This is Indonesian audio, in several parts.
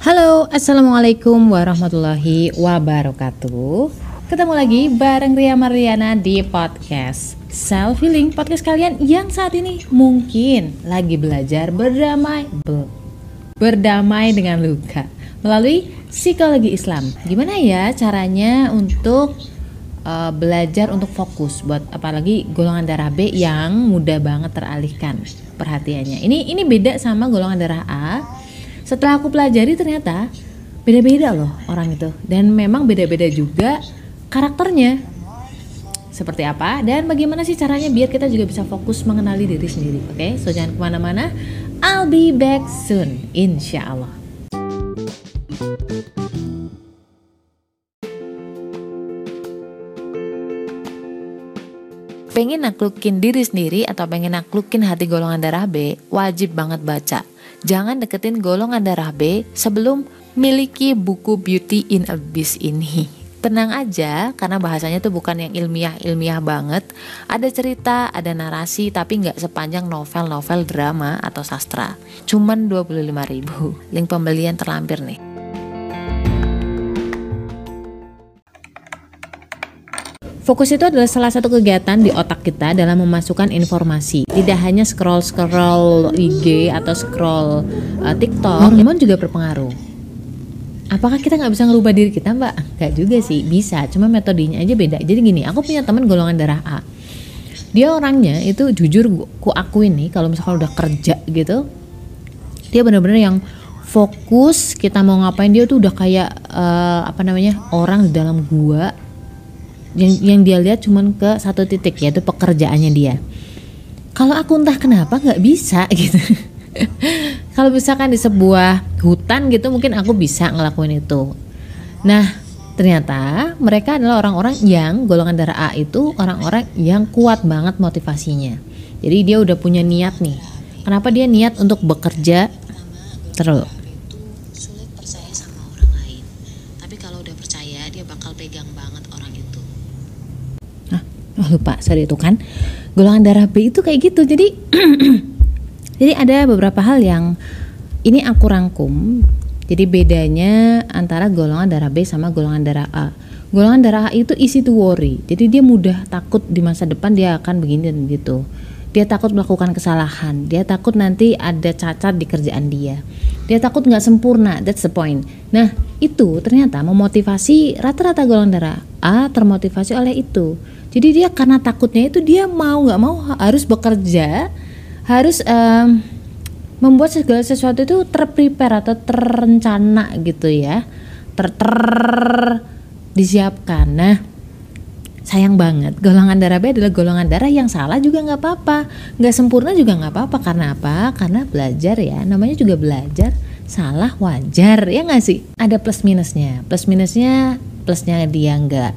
Halo, Assalamualaikum warahmatullahi wabarakatuh. Ketemu lagi bareng Ria Mariana di podcast Self Healing Podcast kalian yang saat ini mungkin lagi belajar berdamai be, Berdamai dengan luka Melalui psikologi Islam. Gimana ya caranya untuk uh, belajar untuk fokus Buat apalagi golongan darah B yang mudah banget teralihkan perhatiannya? Ini, ini beda sama golongan darah A setelah aku pelajari ternyata beda-beda loh orang itu. Dan memang beda-beda juga karakternya. Seperti apa dan bagaimana sih caranya biar kita juga bisa fokus mengenali diri sendiri oke? Okay? so jangan ke mana-mana. I'll be back soon insya Allah pengen naklukin diri sendiri atau pengen naklukin hati golongan darah B wajib banget baca jangan deketin golongan darah B sebelum miliki buku Beauty in Abyss ini. Tenang aja, karena bahasanya tuh bukan yang ilmiah-ilmiah banget. Ada cerita, ada narasi, tapi nggak sepanjang novel-novel drama atau sastra. Cuman 25 ribu. Link pembelian terlampir nih. Fokus itu adalah salah satu kegiatan di otak kita dalam memasukkan informasi. Tidak hanya scroll-scroll IG atau scroll uh, TikTok, hormon juga berpengaruh. Apakah kita nggak bisa ngerubah diri kita, Mbak? Gak juga sih, bisa. Cuma metodenya aja beda. Jadi gini, aku punya teman golongan darah A. Dia orangnya itu jujur ku akuin nih, kalau misalkan udah kerja gitu, dia bener-bener yang fokus. Kita mau ngapain dia tuh udah kayak uh, apa namanya orang di dalam gua yang yang dia lihat cuman ke satu titik yaitu pekerjaannya dia. Kalau aku entah kenapa nggak bisa gitu. Kalau misalkan di sebuah hutan gitu mungkin aku bisa ngelakuin itu. Nah ternyata mereka adalah orang-orang yang golongan darah A itu orang-orang yang kuat banget motivasinya. Jadi dia udah punya niat nih. Kenapa dia niat untuk bekerja terus? Oh lupa sorry itu kan. Golongan darah B itu kayak gitu. Jadi jadi ada beberapa hal yang ini aku rangkum. Jadi bedanya antara golongan darah B sama golongan darah A. Golongan darah A itu easy to worry. Jadi dia mudah takut di masa depan dia akan begini dan gitu dia takut melakukan kesalahan. Dia takut nanti ada cacat di kerjaan dia. Dia takut nggak sempurna. That's the point. Nah itu ternyata memotivasi rata-rata golongan darah A termotivasi oleh itu jadi dia karena takutnya itu dia mau nggak mau harus bekerja harus um, membuat segala sesuatu itu terprepare atau terencana gitu ya. Ter, ter disiapkan. Nah sayang banget golongan darah B adalah golongan darah yang salah juga nggak apa-apa. Nggak sempurna juga nggak apa-apa. Karena apa? Karena belajar ya. Namanya juga belajar. Salah wajar ya nggak sih? Ada plus minusnya. Plus minusnya plusnya dia nggak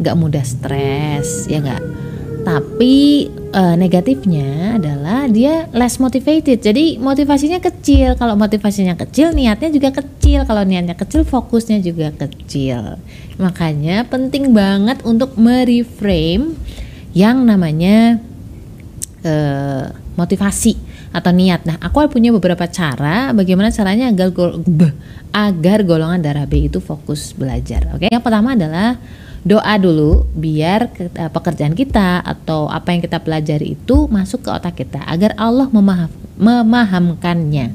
nggak mudah stres ya nggak? Tapi e, negatifnya adalah dia less motivated. Jadi motivasinya kecil. Kalau motivasinya kecil niatnya juga kecil. Kalau niatnya kecil fokusnya juga kecil. Makanya penting banget untuk mereframe yang namanya e, motivasi atau niat. Nah, aku punya beberapa cara bagaimana caranya agar agar golongan darah B itu fokus belajar. Oke, yang pertama adalah doa dulu biar uh, pekerjaan kita atau apa yang kita pelajari itu masuk ke otak kita agar Allah memaham, memahamkannya,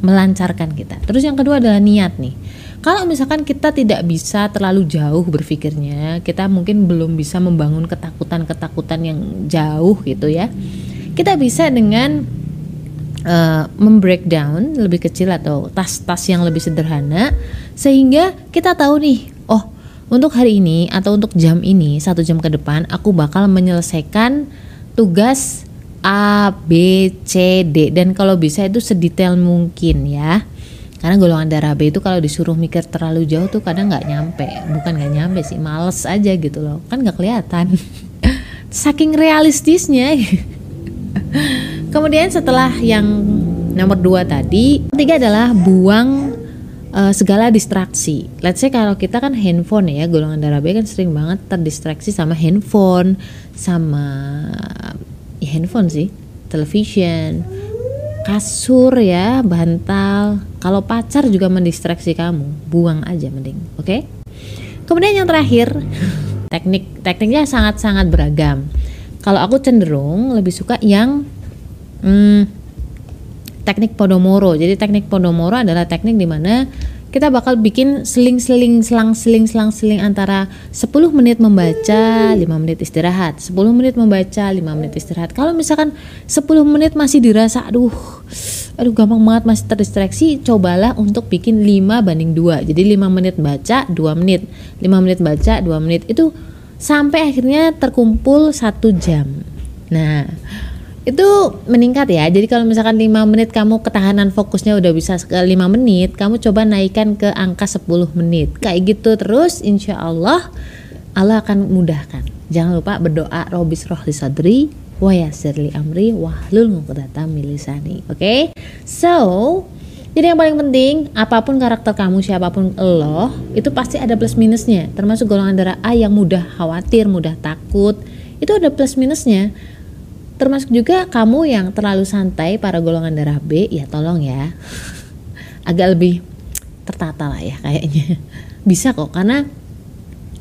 melancarkan kita. Terus yang kedua adalah niat nih. Kalau misalkan kita tidak bisa terlalu jauh berpikirnya, kita mungkin belum bisa membangun ketakutan-ketakutan yang jauh gitu ya. Kita bisa dengan uh, membreakdown lebih kecil atau tas-tas yang lebih sederhana sehingga kita tahu nih, untuk hari ini atau untuk jam ini satu jam ke depan aku bakal menyelesaikan tugas A, B, C, D. Dan kalau bisa itu sedetail mungkin ya. Karena golongan darah B itu kalau disuruh mikir terlalu jauh tuh kadang nggak nyampe. Bukan nggak nyampe sih males aja gitu loh. Kan nggak kelihatan. Saking realistisnya. Kemudian setelah yang nomor dua tadi ketiga adalah buang uh, segala distraksi. Let's say kalau kita kan handphone ya, golongan darah B kan sering banget terdistraksi sama handphone, sama ya handphone sih, television, kasur ya, bantal, kalau pacar juga mendistraksi kamu buang aja mending oke okay? kemudian yang terakhir teknik tekniknya sangat sangat beragam kalau aku cenderung lebih suka yang hmm, teknik Podomoro jadi teknik Podomoro adalah teknik di mana kita bakal bikin seling-seling selang-seling selang-seling antara 10 menit membaca, 5 menit istirahat, 10 menit membaca, 5 menit istirahat. Kalau misalkan 10 menit masih dirasa aduh aduh gampang banget masih terdistraksi, cobalah untuk bikin 5 banding 2. Jadi 5 menit baca, 2 menit. 5 menit baca, 2 menit. Itu sampai akhirnya terkumpul 1 jam. Nah, itu meningkat ya. Jadi kalau misalkan 5 menit kamu ketahanan fokusnya udah bisa ke 5 menit kamu coba naikkan ke angka 10 menit. Kayak gitu terus insya Allah Allah akan mudahkan. Jangan lupa berdoa robis roh sadri wa yasirli amri wahlul nuqdata milisani oke? Okay? so jadi yang paling penting apa pun karakter kamu siapa pun lo itu pasti ada plus minusnya. Termasuk golongan darah A yang mudah khawatir mudah takut. Itu ada plus minusnya termasuk juga kamu yang terlalu santai para golongan darah B ya tolong ya. Agak lebih tertata lah ya kayaknya. Bisa kok karena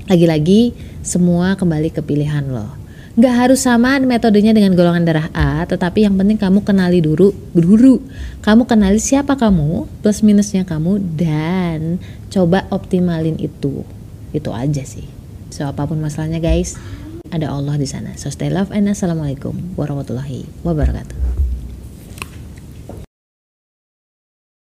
lagi-lagi semua kembali ke pilihan lo nggak harus sama metodenya dengan golongan darah A tetapi yang penting kamu kenali dulu dulu. Kamu kenali siapa kamu plus minusnya kamu dan coba optimalin itu. Itu aja sih. So apa pun masalahnya guys ada Allah di sana. So stay love and assalamualaikum warahmatullahi wabarakatuh.